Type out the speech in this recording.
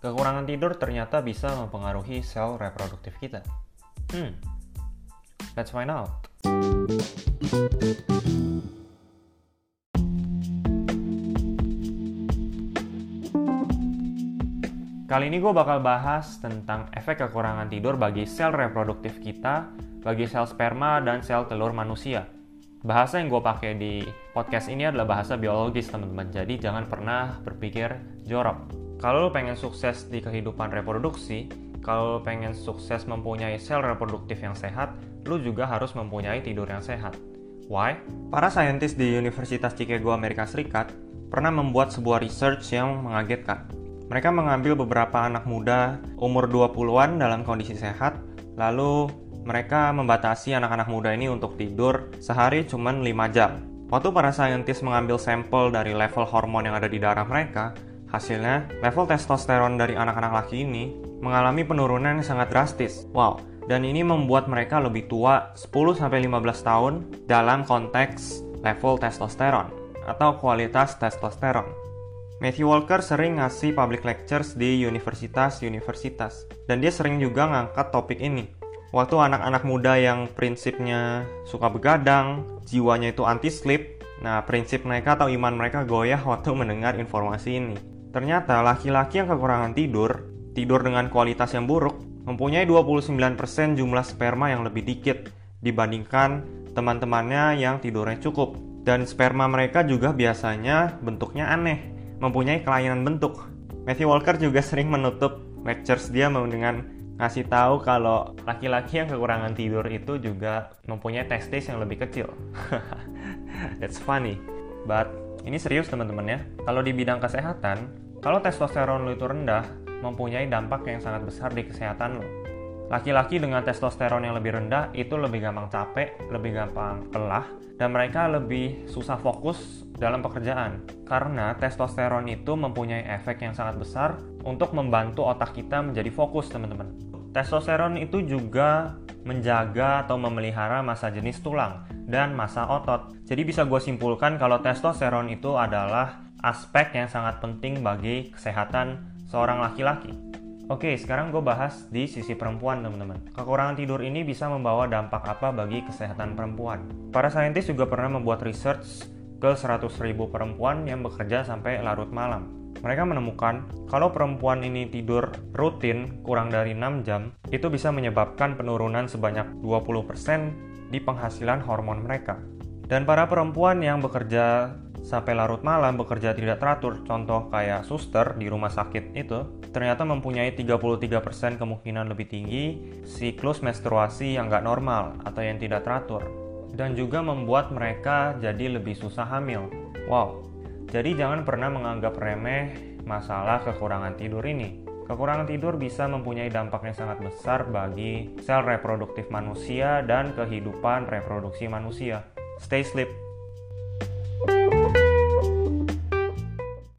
kekurangan tidur ternyata bisa mempengaruhi sel reproduktif kita. Hmm, let's find out. Kali ini gue bakal bahas tentang efek kekurangan tidur bagi sel reproduktif kita, bagi sel sperma dan sel telur manusia. Bahasa yang gue pakai di podcast ini adalah bahasa biologis teman-teman, jadi jangan pernah berpikir jorok. Kalau lo pengen sukses di kehidupan reproduksi, kalau lo pengen sukses mempunyai sel reproduktif yang sehat, lo juga harus mempunyai tidur yang sehat. Why? Para saintis di Universitas Chicago Amerika Serikat pernah membuat sebuah research yang mengagetkan mereka mengambil beberapa anak muda umur 20-an dalam kondisi sehat, lalu mereka membatasi anak-anak muda ini untuk tidur sehari cuma 5 jam. Waktu para saintis mengambil sampel dari level hormon yang ada di darah mereka, hasilnya level testosteron dari anak-anak laki ini mengalami penurunan yang sangat drastis. Wow, dan ini membuat mereka lebih tua 10-15 tahun dalam konteks level testosteron atau kualitas testosteron. Matthew Walker sering ngasih public lectures di universitas-universitas, dan dia sering juga ngangkat topik ini. Waktu anak-anak muda yang prinsipnya suka begadang, jiwanya itu anti-sleep, nah prinsip mereka atau iman mereka goyah waktu mendengar informasi ini. Ternyata laki-laki yang kekurangan tidur, tidur dengan kualitas yang buruk, mempunyai 29% jumlah sperma yang lebih dikit dibandingkan teman-temannya yang tidurnya cukup. Dan sperma mereka juga biasanya bentuknya aneh, mempunyai kelainan bentuk. Matthew Walker juga sering menutup lectures dia dengan ngasih tahu kalau laki-laki yang kekurangan tidur itu juga mempunyai testis yang lebih kecil. That's funny. But ini serius teman-teman ya. Kalau di bidang kesehatan, kalau testosteron lo itu rendah, mempunyai dampak yang sangat besar di kesehatan lo. Laki-laki dengan testosteron yang lebih rendah itu lebih gampang capek, lebih gampang lelah, dan mereka lebih susah fokus dalam pekerjaan. Karena testosteron itu mempunyai efek yang sangat besar untuk membantu otak kita menjadi fokus, teman-teman. Testosteron itu juga menjaga atau memelihara masa jenis tulang dan masa otot. Jadi bisa gue simpulkan kalau testosteron itu adalah aspek yang sangat penting bagi kesehatan seorang laki-laki. Oke, sekarang gue bahas di sisi perempuan, teman-teman. Kekurangan tidur ini bisa membawa dampak apa bagi kesehatan perempuan? Para saintis juga pernah membuat research ke 100.000 perempuan yang bekerja sampai larut malam. Mereka menemukan kalau perempuan ini tidur rutin kurang dari 6 jam, itu bisa menyebabkan penurunan sebanyak 20% di penghasilan hormon mereka. Dan para perempuan yang bekerja sampai larut malam bekerja tidak teratur, contoh kayak suster di rumah sakit itu, ternyata mempunyai 33% kemungkinan lebih tinggi siklus menstruasi yang nggak normal atau yang tidak teratur. Dan juga membuat mereka jadi lebih susah hamil. Wow, jadi jangan pernah menganggap remeh masalah kekurangan tidur ini. Kekurangan tidur bisa mempunyai dampak yang sangat besar bagi sel reproduktif manusia dan kehidupan reproduksi manusia. Stay sleep.